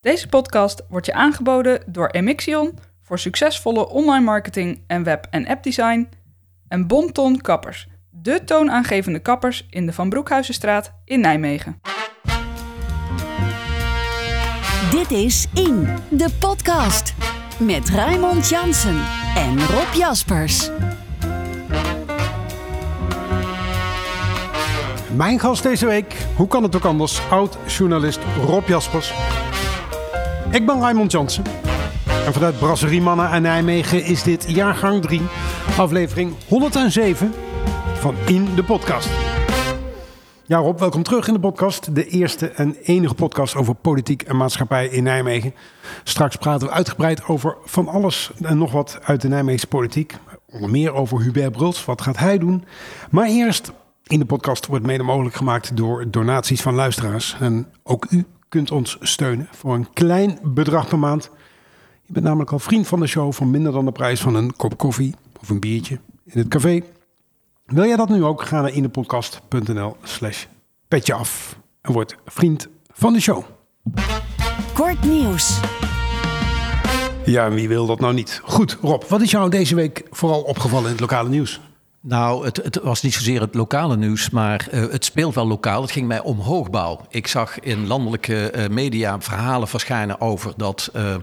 Deze podcast wordt je aangeboden door Emixion voor succesvolle online marketing en web- en appdesign en Bonton Kappers, de toonaangevende kappers in de Van Broekhuizenstraat in Nijmegen. Dit is In, de podcast. Met Raymond Jansen en Rob Jaspers. Mijn gast deze week, hoe kan het ook anders, oud-journalist Rob Jaspers. Ik ben Raymond Jansen. En vanuit Brasserie Mannen en Nijmegen is dit jaargang 3, aflevering 107 van In de Podcast. Ja Rob, welkom terug in de podcast. De eerste en enige podcast over politiek en maatschappij in Nijmegen. Straks praten we uitgebreid over van alles en nog wat uit de Nijmeegse politiek. Onder meer over Hubert Bruls, wat gaat hij doen? Maar eerst, in de podcast wordt mede mogelijk gemaakt door donaties van luisteraars. En ook u kunt ons steunen voor een klein bedrag per maand. Je bent namelijk al vriend van de show voor minder dan de prijs van een kop koffie of een biertje in het café. Wil jij dat nu ook? Ga naar indepodcast.nl slash petje af en word vriend van de show. Kort nieuws. Ja, en wie wil dat nou niet? Goed, Rob, wat is jou deze week vooral opgevallen in het lokale nieuws? Nou, het, het, was niet zozeer het lokale nieuws, maar uh, het speelt wel lokaal. Het ging mij om hoogbouw. Ik zag in landelijke uh, media verhalen verschijnen over dat uh,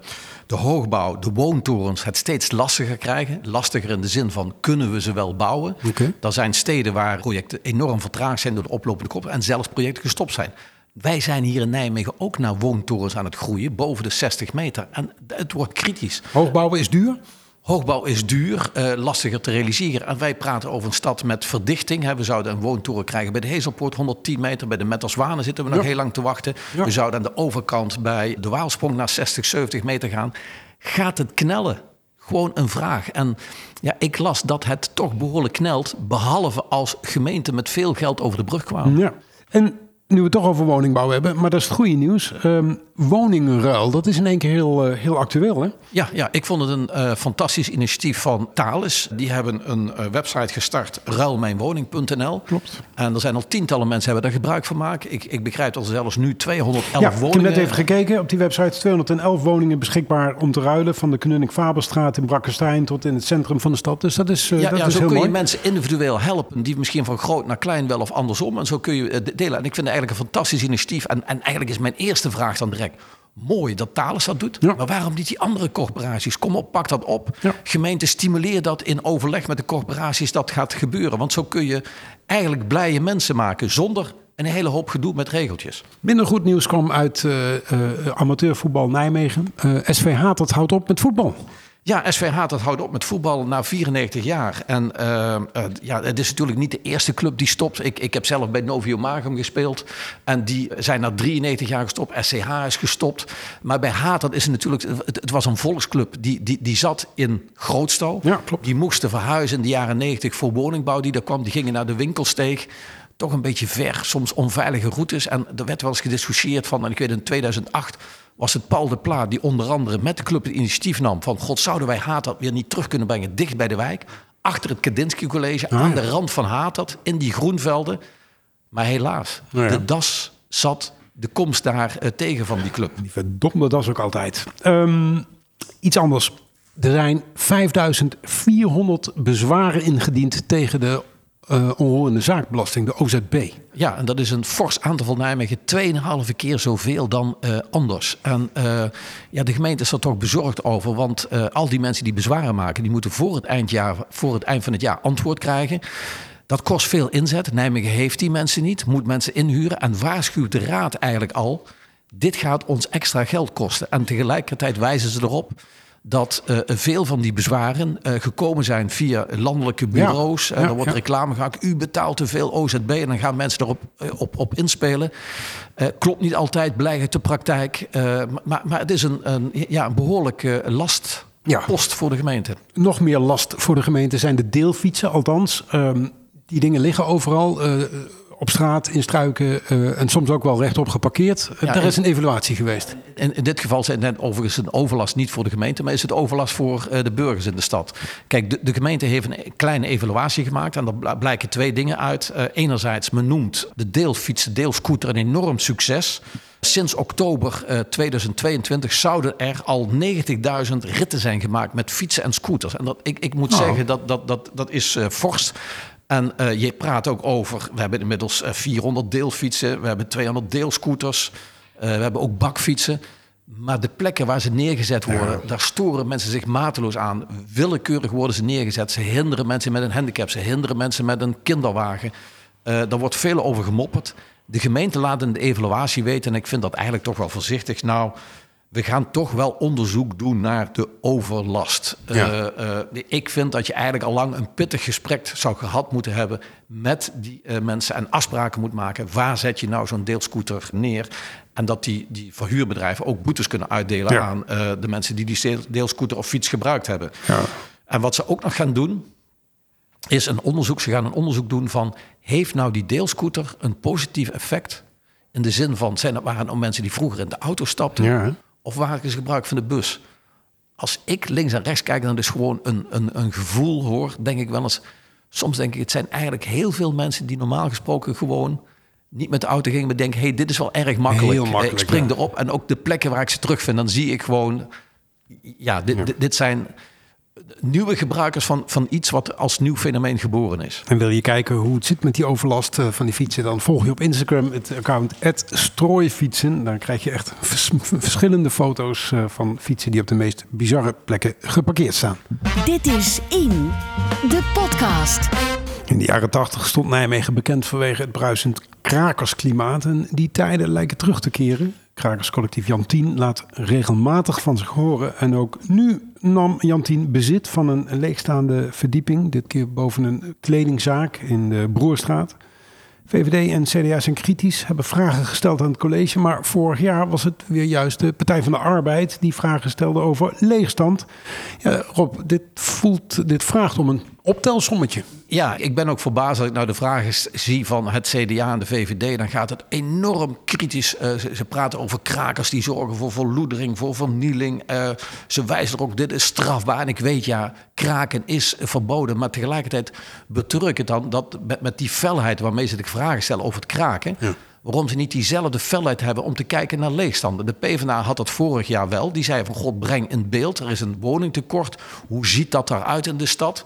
de hoogbouw, de woontorens, het steeds lastiger krijgen. Lastiger in de zin van kunnen we ze wel bouwen. Okay. Er zijn steden waar projecten enorm vertraagd zijn door de oplopende kop en zelfs projecten gestopt zijn. Wij zijn hier in Nijmegen ook naar woontorens aan het groeien, boven de 60 meter. En het wordt kritisch. Hoogbouwen is duur? Hoogbouw is duur, uh, lastiger te realiseren. En wij praten over een stad met verdichting. Hè. We zouden een woontoren krijgen bij de Hezelpoort, 110 meter. Bij de Metterswanen zitten we nog heel lang te wachten. Ja. We zouden aan de overkant bij de Waalsprong naar 60, 70 meter gaan. Gaat het knellen? Gewoon een vraag. En ja, ik las dat het toch behoorlijk knelt. Behalve als gemeenten met veel geld over de brug kwamen. Ja. En nu we het toch over woningbouw hebben, maar dat is het goede nieuws. Ehm, woningenruil, dat is in één keer heel, eh, heel actueel, hè? Ja, ja, ik vond het een eh, fantastisch initiatief van Thales. Die hebben een eh, website gestart, ruilmijnwoning.nl. Klopt. En er zijn al tientallen mensen hebben daar gebruik van maken. Ik, ik begrijp dat er zelfs nu 211 Ja, ik heb woningen... net even gekeken. Op die website 211 woningen beschikbaar om te ruilen. Van de Knunning-Faberstraat in Brakkestein tot in het centrum van de stad. Dus dat is, Ja, dat ja is zo heel kun mooi. je mensen individueel helpen die misschien van groot naar klein wel of andersom. En zo kun je delen. En ik vind eigenlijk een fantastisch initiatief. En, en eigenlijk is mijn eerste vraag dan direct. Mooi dat Thales dat doet. Ja. Maar waarom niet die andere corporaties? Kom op, pak dat op. Ja. Gemeente, stimuleer dat in overleg met de corporaties dat gaat gebeuren. Want zo kun je eigenlijk blije mensen maken zonder een hele hoop gedoe met regeltjes. Minder goed nieuws kwam uit eh, eh, amateurvoetbal Nijmegen. Eh, SVH, dat houdt op met voetbal. Ja, SVH dat houdt op met voetbal na 94 jaar. En eh, eh, ja, het is natuurlijk niet de eerste club die stopt. Ik, ik heb zelf bij Novio Magum gespeeld. En die zijn na 93 jaar gestopt. SCH is gestopt. Maar bij Hatert is het natuurlijk... Het, het was een volksclub. Die, die, die zat in Grootstal. Ja, klopt. Die moesten verhuizen in de jaren 90 voor woningbouw die daar kwam. Die gingen naar de winkelsteeg. Toch een beetje ver, soms onveilige routes. En er werd wel eens gediscussieerd van... En ik weet in 2008 was het Paul de Pla die onder andere met de club het initiatief nam... van god, zouden wij Hatert weer niet terug kunnen brengen dicht bij de wijk... achter het Kandinsky College, Ah, aan ja. de rand van Hatert, in die groenvelden. Maar helaas, ja. de das zat de komst daar eh, tegen van die club. Die verdomde das ook altijd. Ehm, iets anders. Er zijn 5400 bezwaren ingediend tegen de onroerende zaakbelasting, de OZB. Ja, en dat is een fors aantal van Nijmegen. 2,5 keer zoveel dan eh, anders. En eh, ja, de gemeente is er toch bezorgd over. Want al die mensen die bezwaren maken... die moeten voor het, eindjaar, voor het eind van het jaar antwoord krijgen. Dat kost veel inzet. Nijmegen heeft die mensen niet. Moet mensen inhuren. En waarschuwt de raad eigenlijk al... dit gaat ons extra geld kosten. En tegelijkertijd wijzen ze erop dat eh, veel van die bezwaren eh, gekomen zijn via landelijke bureaus. Ja, En ja, er wordt ja. reclame gemaakt. U betaalt te veel OZB en dan gaan mensen erop eh, op, op inspelen. Eh, klopt niet altijd, blijkt de praktijk. Eh, maar, maar het is een, een, ja, een behoorlijke lastpost Ja. voor de gemeente. Nog meer last voor de gemeente zijn de deelfietsen. Althans, ehm, die dingen liggen overal. Eh, op straat, in struiken eh, en soms ook wel rechtop geparkeerd. Ja, Daar en- is een evaluatie geweest. In, in dit geval zijn het overigens een overlast niet voor de gemeente, maar is het overlast voor eh, de burgers in de stad. Kijk, de, de gemeente heeft een kleine evaluatie gemaakt en daar bl- blijken twee dingen uit. Eh, enerzijds, men noemt de deelfiets, de deelscooter een enorm succes. Sinds oktober eh, 2022 zouden er al 90.000 ritten zijn gemaakt met fietsen en scooters. En dat, ik, ik moet Oh. zeggen, dat, dat, dat, dat is eh fors. En eh, je praat ook over, we hebben inmiddels eh, 400 deelfietsen, we hebben 200 deelscooters, eh, we hebben ook bakfietsen. Maar de plekken waar ze neergezet worden, daar storen mensen zich mateloos aan. Willekeurig worden ze neergezet. Ze hinderen mensen met een handicap, ze hinderen mensen met een kinderwagen. Eh daar wordt veel over gemopperd. De gemeente laat in de evaluatie weten, en ik vind dat eigenlijk toch wel voorzichtig. Nou, we gaan toch wel onderzoek doen naar de overlast. Ja. Eh, eh, ik vind dat je eigenlijk al lang een pittig gesprek zou gehad moeten hebben met die eh, mensen en afspraken moet maken. Waar zet je nou zo'n deelscooter neer? En dat die, die verhuurbedrijven ook boetes kunnen uitdelen Ja. aan de mensen die die deel- deelscooter of fiets gebruikt hebben. Ja. En wat ze ook nog gaan doen, is een onderzoek. Ze gaan een onderzoek doen van... heeft nou die deelscooter een positief effect? In de zin van, zijn het waren nou mensen die vroeger in de auto stapten? Ja? Of waren ze gebruik van de bus? Als ik links en rechts kijk, dan is gewoon een, een, een gevoel hoor. Denk ik wel eens... Soms denk ik, het zijn eigenlijk heel veel mensen... die normaal gesproken gewoon niet met de auto gingen... maar denken, hey, dit is wel erg makkelijk. Heel Eh, makkelijk, ik spring ja. erop. En ook de plekken waar ik ze terugvind... dan zie ik gewoon... Ja, dit, dit, dit zijn nieuwe gebruikers van, van iets wat als nieuw fenomeen geboren is. En wil je kijken hoe het zit met die overlast eh, van die fietsen, dan volg je op Instagram het account strooifietsen. Daar krijg je echt vers- verschillende foto's eh, van fietsen die op de meest bizarre plekken geparkeerd staan. Dit is In, de podcast. In de jaren 80 stond Nijmegen bekend vanwege het bruisend krakersklimaat. En die tijden lijken terug te keren. Krakerscollectief Jan 10 laat regelmatig van zich horen. En ook nu nam Jan 10 bezit van een leegstaande verdieping. Dit keer boven een kledingzaak in de Broerstraat. VVD en CDA zijn kritisch, hebben vragen gesteld aan het college. Maar vorig jaar was het weer juist de Partij van de Arbeid die vragen stelde over leegstand. Rob, dit, voelt, dit vraagt om een optelsommetje. Ja, ik ben ook verbaasd als ik nou de vragen zie van het CDA en de VVD. Dan gaat het enorm kritisch. eh, ze, ze praten over krakers die zorgen voor verloedering, voor vernieling. Eh, ze wijzen er ook, dit is strafbaar. En ik weet, ja, kraken is verboden. Maar tegelijkertijd betreur ik het dan dat met, met die felheid waarmee ze de vragen stellen over het kraken... Waarom ze niet diezelfde felheid hebben om te kijken naar leegstanden. De PvdA had dat vorig jaar wel. Die zei van god, breng in beeld. Er is een woningtekort. Hoe ziet dat eruit in de stad?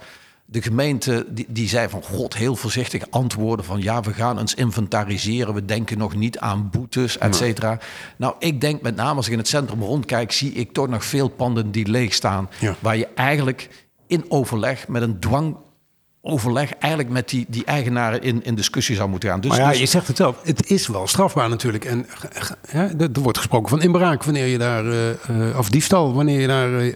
De gemeente die, die zei van god, heel voorzichtig antwoorden van ja, we gaan eens inventariseren. We denken nog niet aan boetes, et cetera. Nou, ik denk met name als ik in het centrum rondkijk, zie ik toch nog veel panden die leeg staan. Ja. Waar je eigenlijk in overleg met een dwang overleg eigenlijk met die, die eigenaren in, in discussie zou moeten gaan. Dus, Maar ja, dus- je zegt het zelf. Het is wel strafbaar natuurlijk. En eh, hè, er wordt gesproken van inbraak wanneer je daar, eh, eh, of diefstal wanneer je daar eh, eh,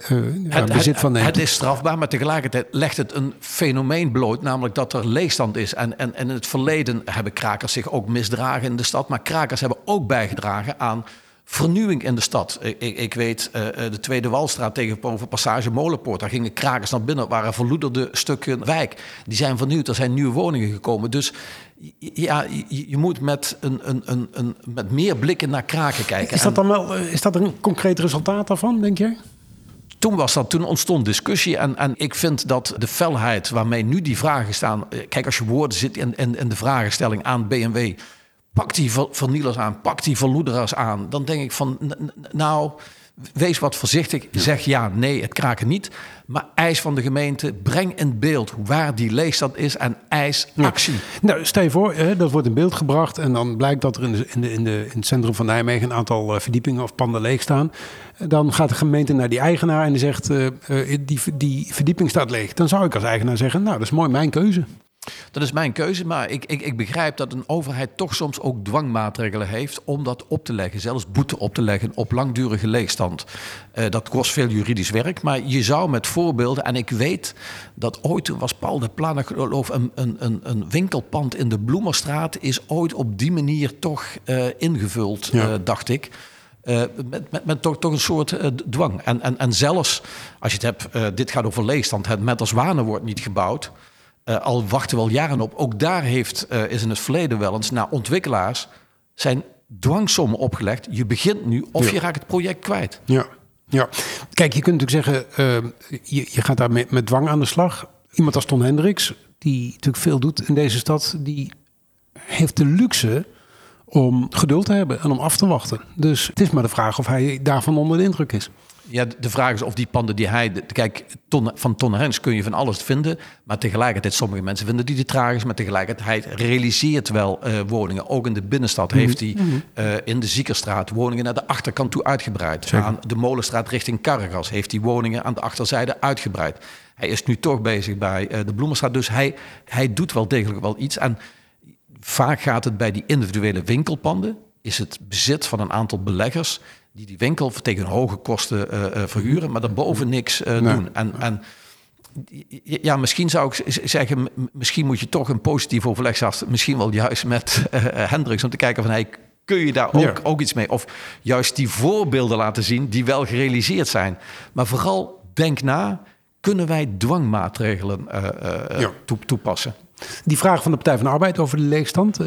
ja, Het, bezit het- van neemt. het is strafbaar, maar tegelijkertijd legt het een fenomeen bloot, namelijk dat er leegstand is. En, en, en in het verleden hebben krakers zich ook misdragen in de stad, maar krakers hebben ook bijgedragen aan vernieuwing in de stad. Ik, ik, ik weet, eh, eh, de Tweede Walstraat tegenover Passage Molenpoort, daar gingen krakers naar binnen, waren verloederde stukken wijk. Die zijn vernieuwd, er zijn nieuwe woningen gekomen. Dus ja, je, je moet met, een, een, een, een, met meer blikken naar kraken kijken. is dat dan wel eh, is dat een concreet resultaat daarvan, denk jij? toen was dat, toen ontstond discussie. En, en ik vind dat de felheid waarmee nu die vragen staan. Kijk, als je woorden zit in, in, in de vragenstelling aan BMW. Pak die ver- vernielers aan, pak die verloederaars aan. Dan denk ik van, nou, wees wat voorzichtig. Zeg ja, nee, het kraken niet. Maar eis van de gemeente, breng in beeld waar die leegstand is en eis actie. Nou, stel je voor, hè, dat wordt in beeld gebracht en dan blijkt dat er in, de, in, de, in, de, in het centrum van Nijmegen een aantal eh, verdiepingen of panden leeg staan. Eh, Dan gaat de gemeente naar die eigenaar en die zegt, eh, die, die verdieping staat leeg. Dan zou ik als eigenaar zeggen, nou, dat is mooi, mijn keuze. Dat is mijn keuze, maar ik, ik, ik begrijp dat een overheid toch soms ook dwangmaatregelen heeft om dat op te leggen, zelfs boete op te leggen op langdurige leegstand. Eh, dat kost veel juridisch werk, maar je zou met voorbeelden, en ik weet dat ooit toen was Paul de Plan, ik geloof een, een, een, een winkelpand in de Bloemerstraat is ooit op die manier toch eh, ingevuld, Ja. eh, dacht ik. Met, met, met toch, toch een soort dwang. En, en, en zelfs als je het hebt, dit gaat over leegstand, het met als Zwanen wordt niet gebouwd. Eh, al wachten we al jaren op. Ook daar heeft, eh, is in het verleden wel eens naar ontwikkelaars zijn dwangsommen opgelegd. Je begint nu of Ja. je raakt het project kwijt. Ja, ja. Kijk, je kunt natuurlijk zeggen, eh, je, je gaat daar met, met dwang aan de slag. Iemand als Ton Hendricks, die natuurlijk veel doet in deze stad, die heeft de luxe om geduld te hebben en om af te wachten. Dus het is maar de vraag of hij daarvan onder de indruk is. Ja, de vraag is of die panden die hij... Kijk, ton, van Ton Hens kun je van alles vinden. Maar tegelijkertijd, sommige mensen vinden die te tragisch. Maar tegelijkertijd realiseert wel uh, woningen. Ook in de binnenstad Mhm. heeft hij uh, in de Ziekerstraat woningen naar de achterkant toe uitgebreid. Zeker. Aan de Molenstraat richting Carregas heeft hij woningen aan de achterzijde uitgebreid. Hij is nu toch bezig bij uh, de Bloemenstraat. Dus hij, hij doet wel degelijk wel iets. En vaak gaat het bij die individuele winkelpanden... is het bezit van een aantal beleggers die die winkel tegen hoge kosten uh, uh, verhuren, maar daarboven niks uh, nee. doen. En, en ja, misschien zou ik zeggen, misschien moet je toch een positief overleg zelfs, misschien wel juist met uh, Hendricks om te kijken van hey, kun je daar ook, ja. ook iets mee? Of juist die voorbeelden laten zien die wel gerealiseerd zijn. Maar vooral denk na, kunnen wij dwangmaatregelen uh, uh, ja. toepassen? Die vraag van de Partij van de Arbeid over de leegstand.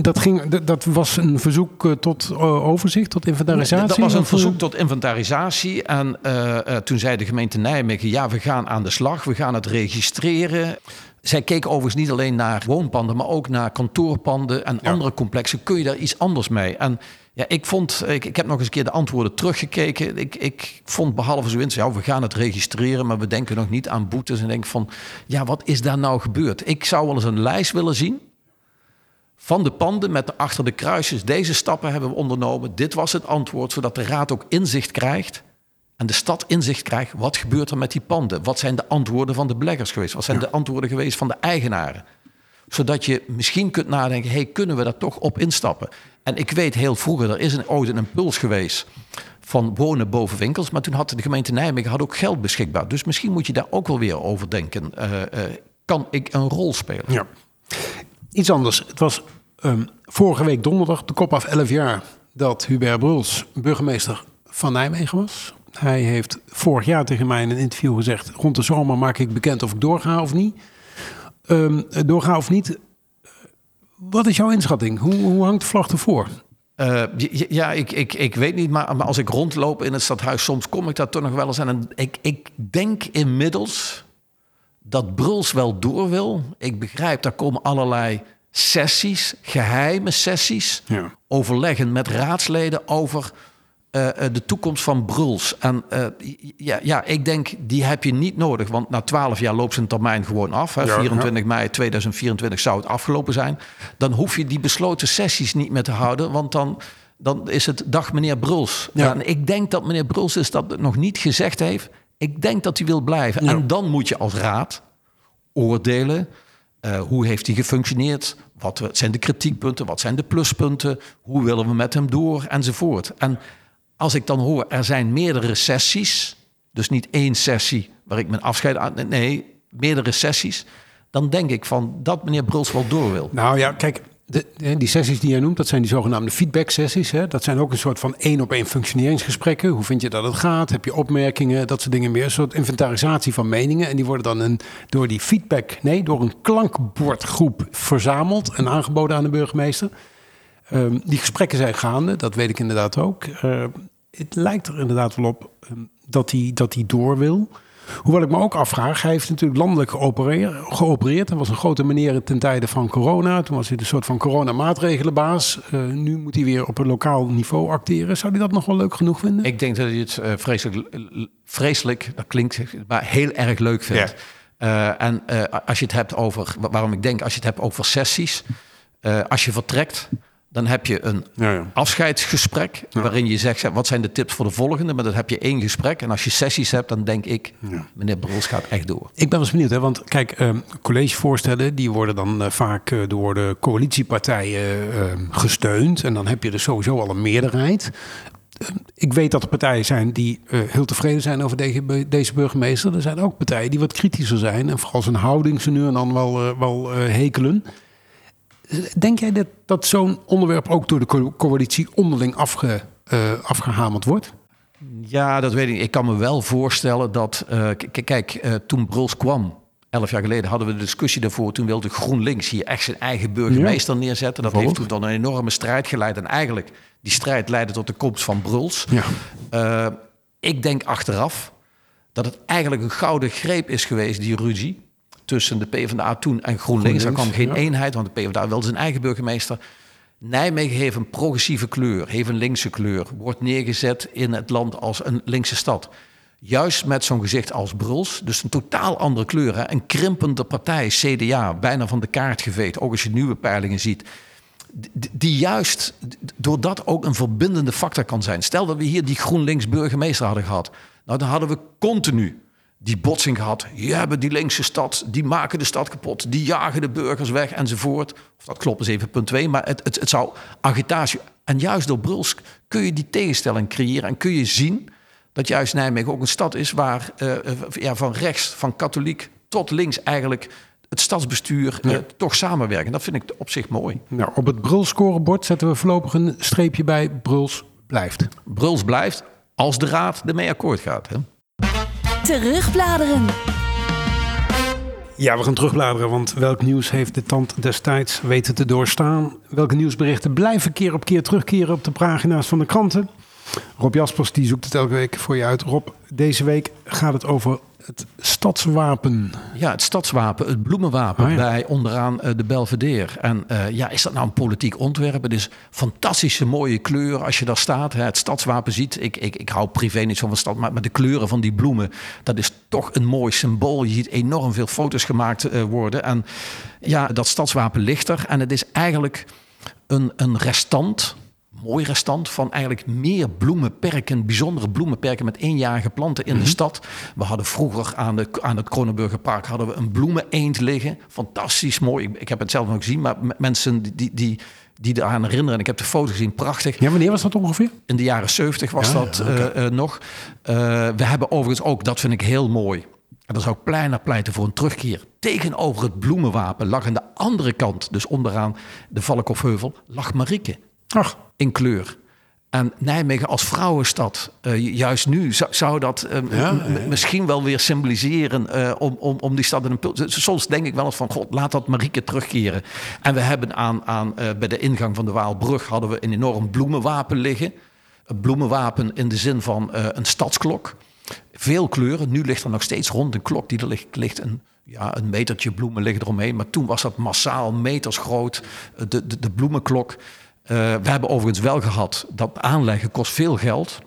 Dat, ging, dat was een verzoek uh, tot uh, overzicht, tot inventarisatie? Dat was een verzoek tot inventarisatie. En uh, toen zei de gemeente Nijmegen, ja, we gaan aan de slag, we gaan het registreren. Zij keek overigens niet alleen naar woonpanden, maar ook naar kantoorpanden en ja. andere complexen. Kun je daar iets anders mee? En ja, ik vond, ik, ik heb nog eens een keer de antwoorden teruggekeken. Ik, ik vond behalve zoiets, ja, we gaan het registreren, maar we denken nog niet aan boetes. En denk van, ja, wat is daar nou gebeurd? Ik zou wel eens een lijst willen zien van de panden met achter de kruisjes. Deze stappen hebben we ondernomen. Dit was het antwoord, zodat de raad ook inzicht krijgt. En de stad inzicht krijgt. Wat gebeurt er met die panden? Wat zijn de antwoorden van de beleggers geweest? Wat zijn ja. de antwoorden geweest van de eigenaren? Zodat je misschien kunt nadenken, hey, kunnen we daar toch op instappen? En ik weet heel vroeger, er is een, ooit een impuls geweest van wonen boven winkels. Maar toen had de gemeente Nijmegen had ook geld beschikbaar. Dus misschien moet je daar ook wel weer over denken. Uh, uh, kan ik een rol spelen? Ja. Iets anders. Het was um, vorige week donderdag, de kop af 11 jaar, dat Hubert Bruls burgemeester van Nijmegen was. Hij heeft vorig jaar tegen mij in een interview gezegd: rond de zomer maak ik bekend of ik doorga of niet. Um, doorga of niet. Wat is jouw inschatting? Hoe, hoe hangt de vlag ervoor? Uh, ja, ik, ik, ik weet niet, maar, maar als ik rondloop in het stadhuis, soms kom ik daar toch nog wel eens aan. En ik, ik denk inmiddels dat Bruls wel door wil. Ik begrijp, daar komen allerlei sessies, geheime sessies, ja. overleggen met raadsleden over uh, de toekomst van Bruls. En uh, ja, ja, ik denk, die heb je niet nodig, want na twaalf jaar loopt zijn termijn gewoon af. Hè. Ja, 24 mei 2024 zou het afgelopen zijn. Dan hoef je die besloten sessies niet meer te houden, want dan, dan is het dag meneer Bruls. Ja. En ik denk dat meneer Bruls is dat nog niet gezegd heeft. Ik denk dat hij wil blijven. En dan moet je als raad oordelen. Uh, hoe heeft hij gefunctioneerd? Wat zijn de kritiekpunten? Wat zijn de pluspunten? Hoe willen we met hem door? Enzovoort. En als ik dan hoor, er zijn meerdere sessies. Dus niet één sessie waar ik mijn afscheid aan... Nee, meerdere sessies. Dan denk ik van dat meneer Bruls wel door wil. Nou ja, kijk, de, die sessies die jij noemt, dat zijn die zogenaamde feedback-sessies. Hè? Dat zijn ook een soort van één-op-één functioneringsgesprekken. Hoe vind je dat het gaat? Heb je opmerkingen? Dat soort dingen meer. Een soort inventarisatie van meningen. En die worden dan een, door die feedback, nee, door een klankbordgroep verzameld en aangeboden aan de burgemeester. Um, die gesprekken zijn gaande, dat weet ik inderdaad ook. Uh, het lijkt er inderdaad wel op um, dat hij dat hij door wil. Hoewel ik me ook afvraag, hij heeft natuurlijk landelijk geopereerd. geopereerd. Hij was een grote meneer ten tijde van corona. Toen was hij een soort van coronamaatregelenbaas. Uh, nu moet hij weer op een lokaal niveau acteren. Zou hij dat nog wel leuk genoeg vinden? Ik denk dat hij het uh, vreselijk, vreselijk, dat klinkt, maar heel erg leuk vindt. Ja. Uh, en als je het hebt over, waarom ik denk, als je het hebt over sessies. als je vertrekt, dan heb je een ja, ja. afscheidsgesprek ja. waarin je zegt wat zijn de tips voor de volgende, maar dan heb je één gesprek. En als je sessies hebt, dan denk ik, meneer Bruls gaat echt door. Ik ben wel eens benieuwd, hè? want kijk, uh, collegevoorstellen die worden dan uh, vaak uh, door de coalitiepartijen gesteund. En dan heb je dus sowieso al een meerderheid. Ik weet dat er partijen zijn die heel tevreden zijn over deze, deze burgemeester. Er zijn ook partijen die wat kritischer zijn en vooral zijn houding ze nu en dan wel, wel hekelen. Denk jij dat, dat zo'n onderwerp ook door de co coalitie onderling afge, uh, afgehamerd wordt? Ja, dat weet ik. Ik kan me wel voorstellen dat. Uh, kijk, uh, toen Bruls kwam, elf jaar geleden, hadden we de discussie daarvoor. Toen wilde GroenLinks hier echt zijn eigen burgemeester ja. neerzetten. Dat heeft toen dan een enorme strijd geleid. En eigenlijk, die strijd leidde tot de komst van Bruls. Ja. ik denk achteraf dat het eigenlijk een gouden greep is geweest, die ruzie tussen de PvdA toen en GroenLinks. Er kwam geen ja. eenheid, want de PvdA wilde zijn eigen burgemeester. Nijmegen heeft een progressieve kleur, heeft een linkse kleur. Wordt neergezet in het land als een linkse stad. Juist met zo'n gezicht als Bruls. Dus een totaal andere kleur. Hè? Een krimpende partij, CDA, bijna van de kaart geveegd. Ook als je nieuwe peilingen ziet. Die juist doordat ook een verbindende factor kan zijn. Stel dat we hier die GroenLinks burgemeester hadden gehad. Nou, dan hadden we continu die botsing gehad. Je hebben die linkse stad, die maken de stad kapot. Die jagen de burgers weg enzovoort. Of dat klopt is even punt 2. Maar het, het, het zou agitatie... En juist door Bruls kun je die tegenstelling creëren. En kun je zien dat juist Nijmegen ook een stad is... waar eh, eh, ja, van rechts, van katholiek tot links eigenlijk... het stadsbestuur eh, toch samenwerken. Dat vind ik op zich mooi. Nou, op het Bruls-scorebord zetten we voorlopig een streepje bij. Bruls blijft. Bruls blijft als de raad ermee akkoord gaat. Hè? Terugbladeren. Ja, we gaan terugbladeren, want welk nieuws heeft de tand destijds weten te doorstaan? Welke nieuwsberichten blijven keer op keer terugkeren op de pagina's van de kranten? Rob Jaspers die zoekt het elke week voor je uit. Rob, deze week gaat het over het stadswapen. Ja, het stadswapen, het bloemenwapen Oh ja. bij onderaan eh, de Belvedere. En eh, ja, is dat nou een politiek ontwerp? Het is fantastische mooie kleur als je daar staat. Hè, het stadswapen ziet. Ik, ik, ik hou privé niet zo van stad, maar met de kleuren van die bloemen, dat is toch een mooi symbool. Je ziet enorm veel foto's gemaakt eh, worden. En ja, dat stadswapen ligt er. En het is eigenlijk een, een restant mooi restant van eigenlijk meer bloemenperken, bijzondere bloemenperken met eenjarige planten in de stad. We hadden vroeger aan, de, aan het Kronenburgerpark hadden we een bloemeneend liggen. Fantastisch mooi. Ik, ik heb het zelf nog gezien, maar mensen die, die, die, die eraan herinneren, en ik heb de foto gezien, prachtig. Ja, wanneer was dat ongeveer? In de jaren 70 was Ja, dat eh, eh, nog. Eh, we hebben overigens ook, dat vind ik heel mooi. En dan zou ik pleiner pleiten voor een terugkeer. Tegenover het bloemenwapen lag aan de andere kant, dus onderaan de Valkhofheuvel, lag Marieke Ach, in kleur. En Nijmegen als vrouwenstad, eh, ju- juist nu, zou, zou dat eh, Ja, ja, misschien wel weer symboliseren eh, om, om, om die stad in een. Soms denk ik wel eens van, god, laat dat Marieke terugkeren. En we hebben aan, aan, bij de ingang van de Waalbrug hadden we een enorm bloemenwapen liggen. Een bloemenwapen in de zin van een stadsklok. Veel kleuren. Nu ligt er nog steeds rond een klok die er ligt, ligt een, ja, een metertje bloemen liggen eromheen. Maar toen was dat massaal, meters groot, de, de, de bloemenklok. Eh, we hebben overigens wel gehad dat aanleggen kost veel geld.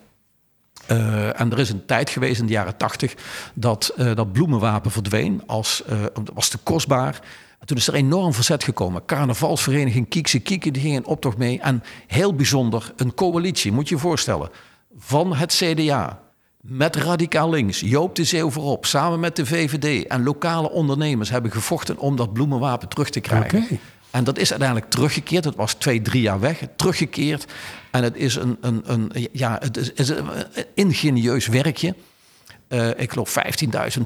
Eh, en er is een tijd geweest in de jaren tachtig dat eh, dat bloemenwapen verdween. Als, dat was te kostbaar. En toen is er enorm verzet gekomen. Carnavalsvereniging Kiekse Kieken die ging in optocht mee. En heel bijzonder, een coalitie, moet je je voorstellen. Van het CDA, met Radicaal Links, Joop de Zeeuw voorop... samen met de VVD en lokale ondernemers... hebben gevochten om dat bloemenwapen terug te krijgen. En dat is uiteindelijk teruggekeerd. Het was twee, drie jaar weg. Teruggekeerd. En het is een, een, een, ja, het is, is een ingenieus werkje. Eh, ik geloof 15.000,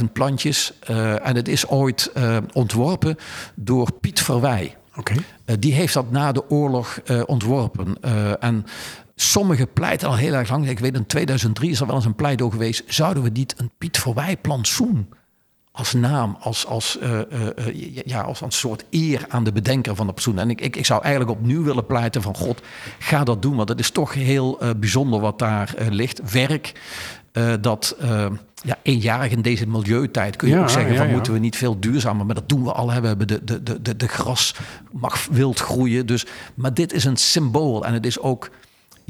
20.000 plantjes. Eh, en het is ooit eh, ontworpen door Piet Verwij. oké. Eh, die heeft dat na de oorlog ontworpen. En sommigen pleiten al heel erg lang. Ik weet in 2003 is er wel eens een pleidooi geweest. Zouden we niet een Piet Verwij plantsoen als naam, als, als, eh, eh, eh, ja, als een soort eer aan de bedenker van de persoon. En ik, ik, ik zou eigenlijk opnieuw willen pleiten van God, ga dat doen. Want het is toch heel bijzonder wat daar ligt. Werk dat ja, eenjarig in deze milieutijd kun je Ja, ook zeggen van ja. moeten we niet veel duurzamer. Maar dat doen we al. Hè. We hebben de, de, de, de, de gras mag wild groeien. Dus, maar dit is een symbool en het is ook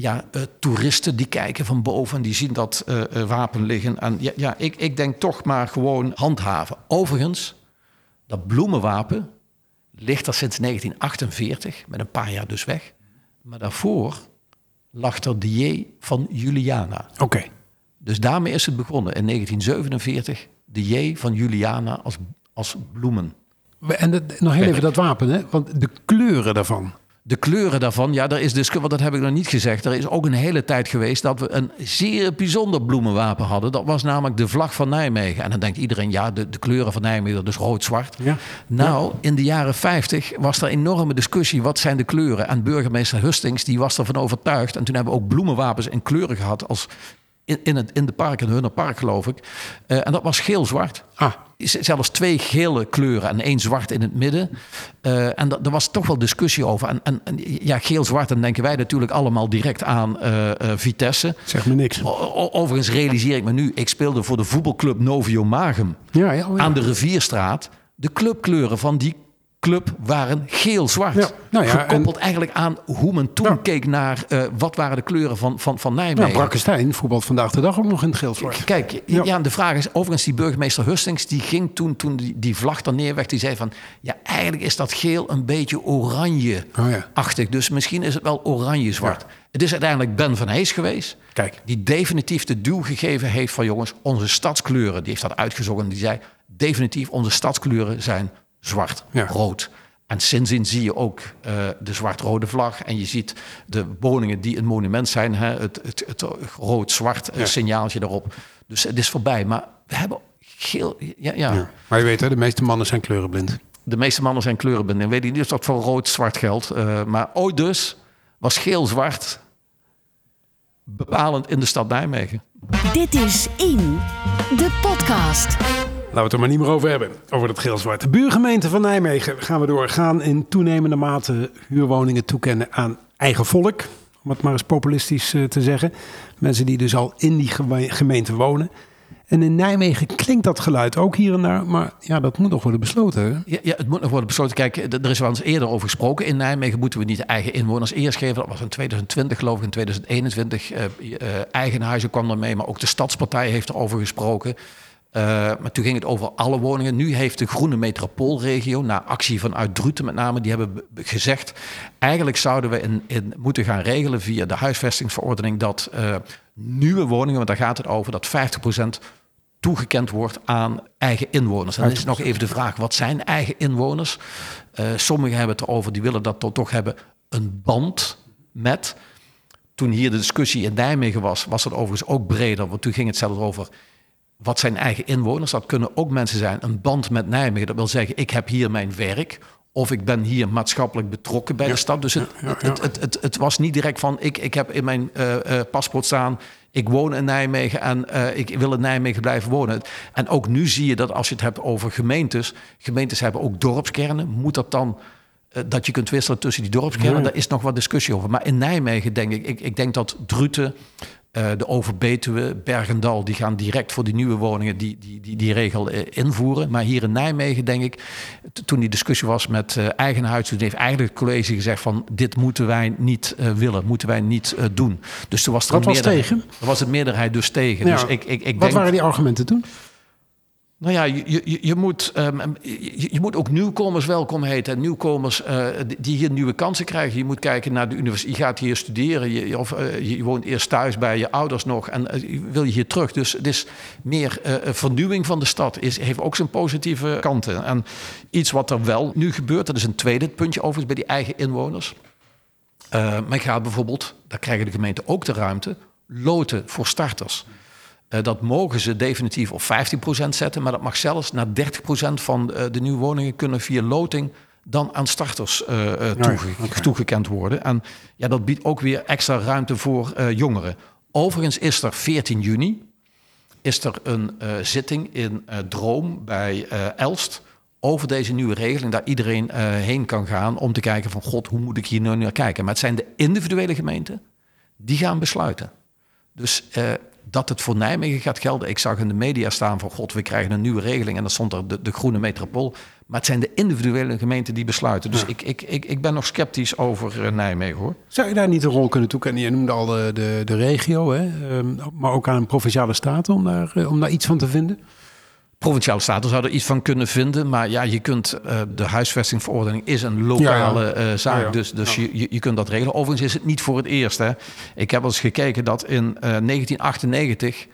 ja, eh, toeristen die kijken van boven en die zien dat eh, eh, wapen liggen. En ja, ja ik, ik denk toch maar gewoon handhaven. Overigens, dat bloemenwapen ligt er sinds 1948, met een paar jaar dus weg. Maar daarvoor lag er de J van Juliana. Oké. Dus daarmee is het begonnen in 1947. De J van Juliana als, als bloemen. En dat- nog heel even dat wapen, hè? Want de kleuren daarvan. De kleuren daarvan, ja, er is dus, want dat heb ik nog niet gezegd. Er is ook een hele tijd geweest dat we een zeer bijzonder bloemenwapen hadden. Dat was namelijk de vlag van Nijmegen. En dan denkt iedereen, ja, de, de kleuren van Nijmegen, dus rood-zwart. Ja. Nou, in de jaren 50 was er enorme discussie, wat zijn de kleuren? En burgemeester Hustings, die was ervan overtuigd. En toen hebben we ook bloemenwapens in kleuren gehad, als in, in, het, in de park, in Hunner Park geloof ik. Eh, en dat was geel-zwart. Ah, zelfs twee gele kleuren en één zwart in het midden. Uh, en er was toch wel discussie over. En, en, en ja, geel-zwart, dan denken wij natuurlijk allemaal direct aan uh, uh, Vitesse. Zeg me niks. O, overigens realiseer ik me nu, ik speelde voor de voetbalclub Novio Magum ja, ja, oh ja. aan de Rivierstraat. De clubkleuren van die club waren geel-zwart. Ja, nou ja, Gekoppeld en... eigenlijk aan hoe men toen nou. keek naar uh, wat waren de kleuren van, van, van Nijmegen. Nou, Brakkestein voetbal vandaag de dag ook nog in het geel-zwart. Kijk, ja. ja. de vraag is, overigens die burgemeester Hustings... die ging toen, toen die, die vlag er neerweg, die zei van... ja, eigenlijk is dat geel een beetje oranje-achtig. Oh, dus misschien is het wel oranje-zwart. Het is uiteindelijk Ben van Hees geweest... Kijk. die definitief de duw gegeven heeft van... jongens, onze stadskleuren, die heeft dat uitgezocht... en die zei, definitief onze stadskleuren zijn zwart, ja. rood. En sindsdien zie je ook uh, de zwart-rode vlag. En je ziet de woningen die een monument zijn. Hè, het, het, het rood-zwart ja. signaaltje erop. Dus het is voorbij. Maar we hebben geel... Ja, ja. ja. Maar je weet, hè, de meeste mannen zijn kleurenblind. De meeste mannen zijn kleurenblind. En weet ik niet of dat voor rood-zwart geldt. Uh, maar ooit dus was geel-zwart bepalend in de stad Nijmegen. Dit is In, de podcast. Laten we het er maar niet meer over hebben, over dat geel-zwart. De buurgemeente van Nijmegen gaan we door. Gaan in toenemende mate huurwoningen toekennen aan eigen volk. Om het maar eens populistisch uh, te zeggen. Mensen die dus al in die gemeente wonen. En in Nijmegen klinkt dat geluid ook hier en daar, maar ja, dat moet nog worden besloten. Ja, ja, het moet nog worden besloten. Kijk, er is wel eens eerder over gesproken. In Nijmegen moeten we niet eigen inwoners eerst geven. Dat was in 2020, geloof ik, in 2021. Uh, uh, Eigenhuizen kwam ermee, maar ook de Stadspartij heeft erover gesproken. Uh, maar toen ging het over alle woningen. Nu heeft de Groene Metropoolregio, na actie vanuit Druten met name, die hebben gezegd: eigenlijk zouden we in, in moeten gaan regelen via de huisvestingsverordening dat uh, nieuwe woningen, want daar gaat het over, dat 50% toegekend wordt aan eigen inwoners. En dan is nog even de vraag: wat zijn eigen inwoners? Uh, sommigen hebben het erover, die willen dat toch hebben een band met. Toen hier de discussie in Nijmegen was, was het overigens ook breder, want toen ging het zelfs over wat zijn eigen inwoners. Dat kunnen ook mensen zijn, een band met Nijmegen. Dat wil zeggen, ik heb hier mijn werk. Of ik ben hier maatschappelijk betrokken bij de stad. Dus het, ja, ja, het, het, het, was niet direct van, ik, ik heb in mijn uh, uh, paspoort staan... ik woon in Nijmegen en uh, ik wil in Nijmegen blijven wonen. En ook nu zie je dat als je het hebt over gemeentes... gemeentes hebben ook dorpskernen. Moet dat dan dat je kunt wisselen tussen die dorpskernen? Daar is nog wat discussie over. Maar in Nijmegen denk ik, ik, ik denk dat Druten... Uh, de Overbetuwe, Bergendal, die gaan direct voor die nieuwe woningen die, die, die, die regel uh, invoeren. Maar hier in Nijmegen, denk ik, toen die discussie was met uh, eigenhuis, toen heeft eigenlijk het college gezegd van dit moeten wij niet willen, moeten wij niet doen. Dus toen was er Wat een was tegen? Was het meerderheid dus tegen. Ja. Dus ik, ik, ik Wat denk, waren die argumenten toen? Nou ja, je, je, je moet, um, je, je, moet ook nieuwkomers welkom heten. Nieuwkomers uh, die hier nieuwe kansen krijgen. Je moet kijken naar de universiteit. Je gaat hier studeren. Je, of uh, je woont eerst thuis bij je ouders nog. En uh, wil je hier terug. Dus het is meer vernieuwing van de stad. Is, heeft ook zijn positieve kanten. En iets wat er wel nu gebeurt. Dat is een tweede puntje overigens bij die eigen inwoners. men gaat bijvoorbeeld, daar krijgen de gemeenten ook de ruimte. Loten voor starters. Uh, dat mogen ze definitief op 15% zetten, maar dat mag zelfs naar 30% van uh, de nieuwe woningen kunnen via loting dan aan starters uh, toege okay. toegekend worden. En ja, dat biedt ook weer extra ruimte voor jongeren. Overigens is er 14 juni is er een zitting in Droom bij Elst over deze nieuwe regeling, daar iedereen heen kan gaan om te kijken van god, hoe moet ik hier nu naar kijken? Maar het zijn de individuele gemeenten die gaan besluiten. Dus dat het voor Nijmegen gaat gelden. Ik zag in de media staan van god, we krijgen een nieuwe regeling en dan stond er de, de groene metropool. Maar het zijn de individuele gemeenten die besluiten. Dus ja. ik, ik, ik, ik ben nog sceptisch over uh, Nijmegen hoor. Zou je daar niet een rol kunnen toekennen? Je noemde al de, de, de regio, hè? Um, maar ook aan een provinciale staat om daar, uh, om daar iets van te vinden? Provinciale staten zouden er iets van kunnen vinden. Maar ja, je kunt uh, de huisvestingverordening is een lokale. Uh, zaak. Ja, ja. Dus, dus je, je kunt dat regelen. Overigens is het niet voor het eerst. Hè. Ik heb eens gekeken dat in uh, 1998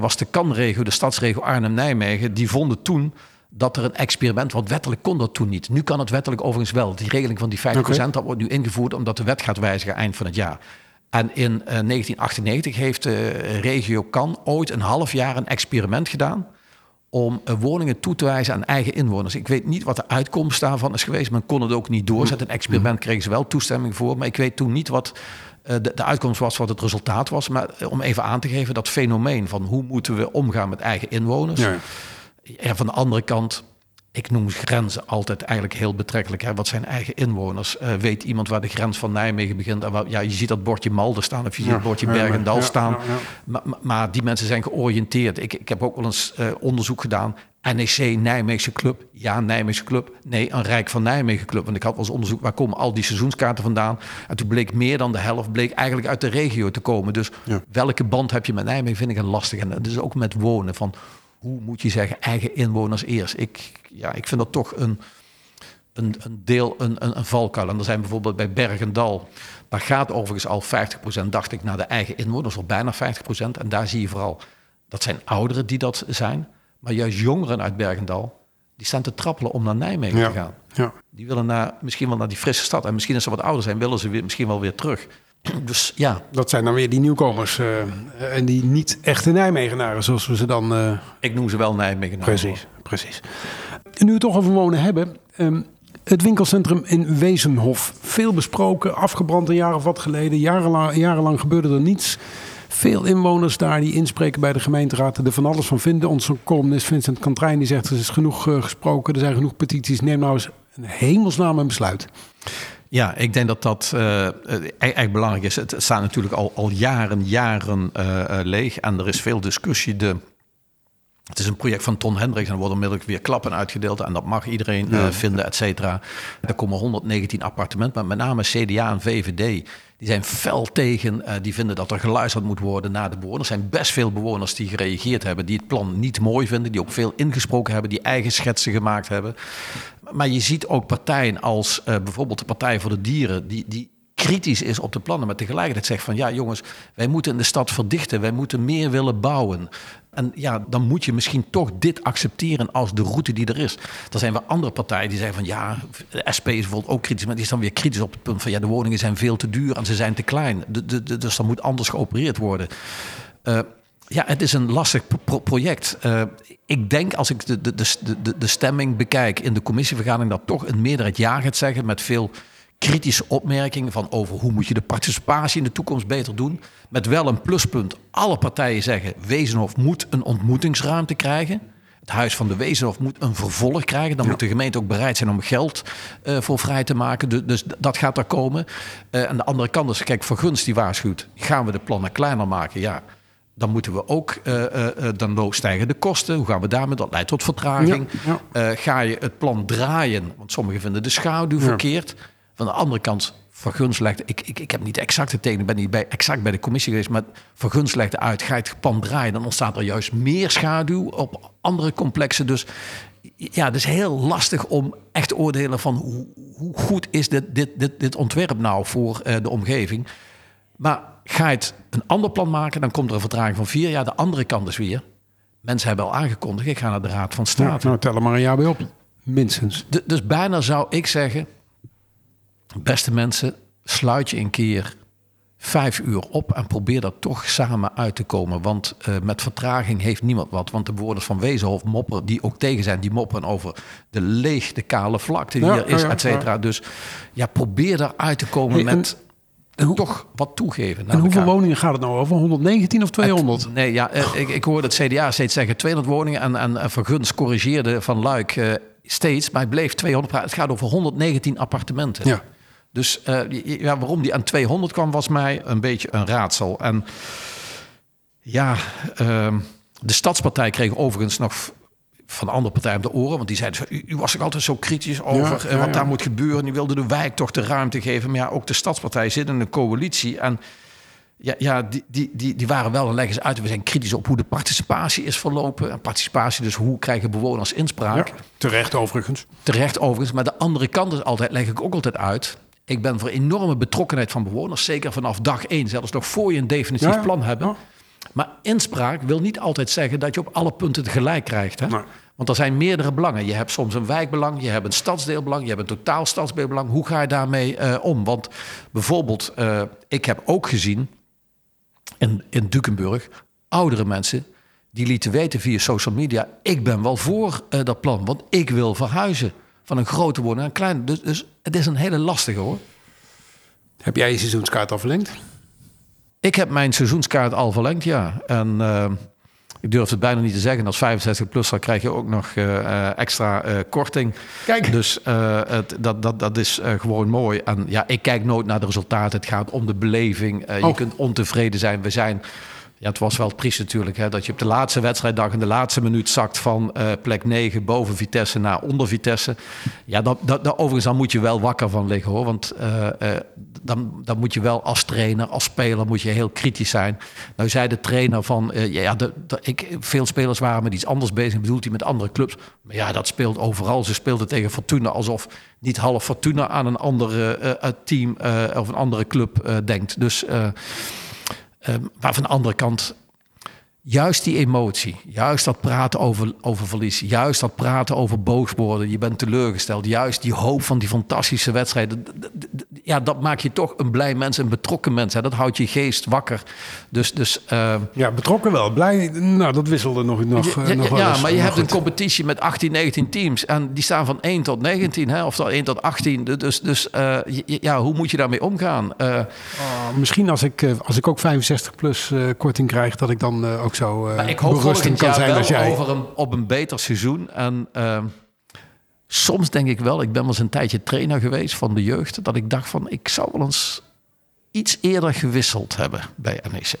was de kanregio, de stadsregio Arnhem-Nijmegen, die vonden toen dat er een experiment, want wettelijk kon dat toen niet. Nu kan het wettelijk overigens wel. Die regeling van die 50% okay. dat wordt nu ingevoerd omdat de wet gaat wijzigen eind van het jaar. En in 1998 heeft de regio Kan ooit een half jaar een experiment gedaan om woningen toe te wijzen aan eigen inwoners. Ik weet niet wat de uitkomst daarvan is geweest. Men kon het ook niet doorzetten. Een experiment kregen ze wel toestemming voor. Maar ik weet toen niet wat de, de uitkomst was, wat het resultaat was. Maar om even aan te geven, dat fenomeen van hoe moeten we omgaan met eigen inwoners. Ja. ja, van de andere kant, ik noem grenzen altijd eigenlijk heel betrekkelijk. Hè. Wat zijn eigen inwoners? Uh, weet iemand waar de grens van Nijmegen begint? En waar, ja, je ziet dat bordje Malden staan of je ziet het bordje Bergendal staan. Maar, maar, die mensen zijn georiënteerd. Ik, ik heb ook wel eens uh, onderzoek gedaan. NEC Nijmeegse Club. Ja, Nijmeegse Club. Nee, een Rijk van Nijmegen Club. Want ik had wel eens onderzoek, waar komen al die seizoenskaarten vandaan? En toen bleek meer dan de helft bleek eigenlijk uit de regio te komen. Dus welke band heb je met Nijmegen, vind ik een lastig. En dus ook met wonen. Van hoe moet je zeggen, eigen inwoners eerst. Ik, ja, ik vind dat toch een, een, een deel, een, een, een valkuil. En er zijn bijvoorbeeld bij Bergendal, daar gaat overigens al 50%, dacht ik, naar de eigen inwoners, of bijna 50%. En daar zie je vooral, dat zijn ouderen die dat zijn. Maar juist jongeren uit Bergendal, die staan te trappelen om naar Nijmegen te gaan. Ja. Die willen naar, misschien wel naar die frisse stad. En misschien als ze wat ouder zijn, willen ze weer, misschien wel weer terug. Dus ja. Dat zijn dan weer die nieuwkomers. Uh, en die niet echte Nijmegenaren, zoals we ze dan. Uh... Ik noem ze wel Nijmegenaren. Precies, precies. En nu we het toch over wonen hebben. Um, het winkelcentrum in Wezenhof. Veel besproken, afgebrand een jaar of wat geleden. Jarenlang, jarenlang gebeurde er niets. Veel inwoners daar die inspreken bij de gemeenteraad er van alles van vinden. Onze columnist Vincent Kantrijn die zegt er is genoeg uh, gesproken. Er zijn genoeg petities. Neem nou eens een hemelsnaam een besluit. Ja, ik denk dat dat uh, echt belangrijk is. Het staat natuurlijk al, al jaren, jaren uh, leeg. En er is veel discussie. De, het is een project van Ton Hendricks en er worden onmiddellijk weer klappen uitgedeeld. En dat mag iedereen ja. vinden, et cetera. Er komen 119 appartementen, maar met name CDA en VVD die zijn fel tegen. Uh, die vinden dat er geluisterd moet worden naar de bewoners. Er zijn best veel bewoners die gereageerd hebben, die het plan niet mooi vinden, die ook veel ingesproken hebben, die eigen schetsen gemaakt hebben. Maar je ziet ook partijen als uh, bijvoorbeeld de Partij voor de Dieren, die, die kritisch is op de plannen, maar tegelijkertijd zegt van ja jongens, wij moeten in de stad verdichten, wij moeten meer willen bouwen. En ja, dan moet je misschien toch dit accepteren als de route die er is. Er zijn wel andere partijen die zeggen van ja, de SP is bijvoorbeeld ook kritisch, maar die is dan weer kritisch op het punt van ja, de woningen zijn veel te duur en ze zijn te klein. De, de, de, dus dan moet anders geopereerd worden. Uh, ja, het is een lastig pro project. Uh, ik denk als ik de, de, de, de, stemming bekijk in de commissievergadering, dat toch een meerderheid ja gaat zeggen met veel kritische opmerkingen van over hoe moet je de participatie in de toekomst beter doen. Met wel een pluspunt. Alle partijen zeggen Wezenhof moet een ontmoetingsruimte krijgen. Het Huis van de Wezenhof moet een vervolg krijgen. Dan moet de gemeente ook bereid zijn om geld uh, voor vrij te maken. Dus, dus dat gaat er komen. Uh, aan de andere kant is, kijk, Vergunst die waarschuwt. Gaan we de plannen kleiner maken? Ja, dan moeten we ook, uh, uh, dan stijgen de kosten. Hoe gaan we daarmee? Dat leidt tot vertraging. Ja, ja. Uh, ga je het plan draaien? Want sommigen vinden de schaduw ja. Van de andere kant, Verguns legde, ik, ik, ik heb niet exact het tegen, ik ben niet bij, exact bij de commissie geweest, maar Verguns legde uit, ga je het plan draaien, dan ontstaat er juist meer schaduw op andere complexen. Dus ja, het is heel lastig om echt te oordelen van hoe, hoe goed is dit, dit, dit, dit ontwerp nou voor uh, de omgeving. Maar ga je het een ander plan maken, dan komt er een vertraging van vier jaar. De andere kant is weer, mensen hebben al aangekondigd, ik ga naar de Raad van State. Ja, nou, tel er maar een jaar bij op, minstens. De, dus bijna zou ik zeggen, Beste mensen, sluit je een keer vijf uur op en probeer daar toch samen uit te komen. Want uh, met vertraging heeft niemand wat. Want de bewoners van Wezenhof mopperen, die ook tegen zijn, die mopperen over de leeg, de kale vlakte die ja, er is, ja, et cetera. Ja. Dus ja, probeer daar uit te komen hey, met... En, toch wat toegeven. En hoeveel woningen gaat het nou over? 119 of 200? Het, nee, ja, uh, ik, ik hoorde het CDA steeds zeggen 200 woningen. En, en, en Verguns corrigeerde van Luik uh, steeds, maar het bleef 200. Het gaat over 119 appartementen. Ja. Dus uh, ja, waarom die aan 200 kwam, was mij een beetje een raadsel. En ja, uh, de Stadspartij kreeg overigens nog van andere partijen op de oren. Want die zeiden, u, u was er altijd zo kritisch over ja, ja, wat daar moet gebeuren. Die wilde de wijk toch de ruimte geven. Maar ja, ook de Stadspartij zit in een coalitie. En ja, ja die, die, die, die waren wel, leggen ze uit, we zijn kritisch op hoe de participatie is verlopen. En participatie, dus hoe krijgen bewoners inspraak. terecht overigens. Terecht overigens. Maar de andere kant is altijd, leg ik ook altijd uit ik ben voor enorme betrokkenheid van bewoners, zeker vanaf dag één, zelfs nog voor je een definitief ja, plan hebt. Ja. Maar inspraak wil niet altijd zeggen dat je op alle punten het gelijk krijgt. Hè? Nee. Want er zijn meerdere belangen. Je hebt soms een wijkbelang, je hebt een stadsdeelbelang, je hebt een totaal stadsdeelbelang. Hoe ga je daarmee uh, om? Want bijvoorbeeld, uh, ik heb ook gezien in, in Dukenburg oudere mensen die lieten weten via social media: ik ben wel voor uh, dat plan, want ik wil verhuizen van een grote woning naar een kleine. Dus, dus het is een hele lastige hoor. Heb jij je seizoenskaart al verlengd? Ik heb mijn seizoenskaart al verlengd, ja. En uh, ik durf het bijna niet te zeggen. Als 65 plus, dan krijg je ook nog uh, extra uh, korting. Kijk. Dus het, dat, dat, dat is gewoon mooi. En ja, ik kijk nooit naar de resultaten. Het gaat om de beleving. Oh. Je kunt ontevreden zijn. We zijn ja, het was wel triest natuurlijk. Hè, dat je op de laatste wedstrijddag in de laatste minuut zakt van uh, plek 9 boven Vitesse naar onder Vitesse. Ja, dat, dat, dat, overigens dan moet je wel wakker van liggen hoor. Want uh, uh, dan, dan moet je wel als trainer, als speler, moet je heel kritisch zijn. Nou zei de trainer van, ja, de, ik, veel spelers waren met iets anders bezig. Bedoelt hij met andere clubs. Maar ja, dat speelt overal. Ze speelden tegen Fortuna alsof niet half Fortuna aan een andere team of een andere club denkt. Dus... Um, maar van de andere kant, juist die emotie, juist dat praten over, over verlies, juist dat praten over boos worden, je bent teleurgesteld, juist die hoop van die fantastische wedstrijden, ja, dat maakt je toch een blij mens, een betrokken mens. Hè. Dat houdt je geest wakker. Dus, dus, uh, ja, betrokken wel. Blij, nou, dat wisselde nog, nog, ja, nog wel Ja, eens, maar je hebt goed. een competitie met 18, 19 teams en die staan van 1 tot 19, hè, of van 1 tot 18. Dus, dus uh, ja, hoe moet je daarmee omgaan? Uh, oh, misschien als ik, als ik ook 65 plus korting krijg, dat ik dan ook zo maar ik hoop volgend jaar zijn wel als jij. Over een, op een beter seizoen. En uh, soms denk ik wel, ik ben wel eens een tijdje trainer geweest van de jeugd, dat ik dacht van, ik zou wel eens iets eerder gewisseld hebben bij NEC.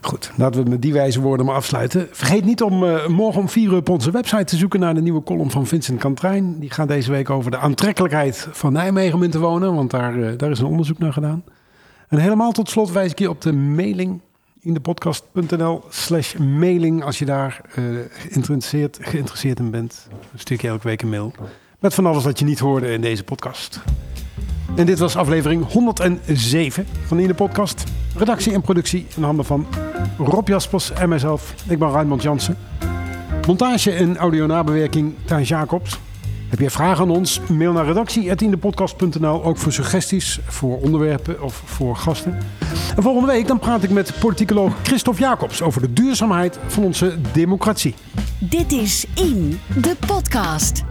Goed, laten we met die wijze woorden maar afsluiten. Vergeet niet om uh, morgen om 4 uur op onze website te zoeken naar de nieuwe column van Vincent Kantrijn. Die gaat deze week over de aantrekkelijkheid van Nijmegen om in te wonen, want daar, uh, daar is een onderzoek naar gedaan. En helemaal tot slot wijs ik je op de mailing in de podcast.nl slash mailing als je daar uh, geïnteresseerd, geïnteresseerd in bent. Stuur ik je elke week een mail met van alles wat je niet hoorde in deze podcast. En dit was aflevering 107 van de Podcast. Redactie en productie in handen van Rob Jaspers en mijzelf. Ik ben Raymond Jansen. Montage en audio-nabewerking Thijs Jacobs. Heb je vragen aan ons? Mail naar redactie.indepodcast.nl. Ook voor suggesties, voor onderwerpen of voor gasten. En volgende week dan praat ik met politicoloog Christophe Jacobs over de duurzaamheid van onze democratie. Dit is In, de podcast.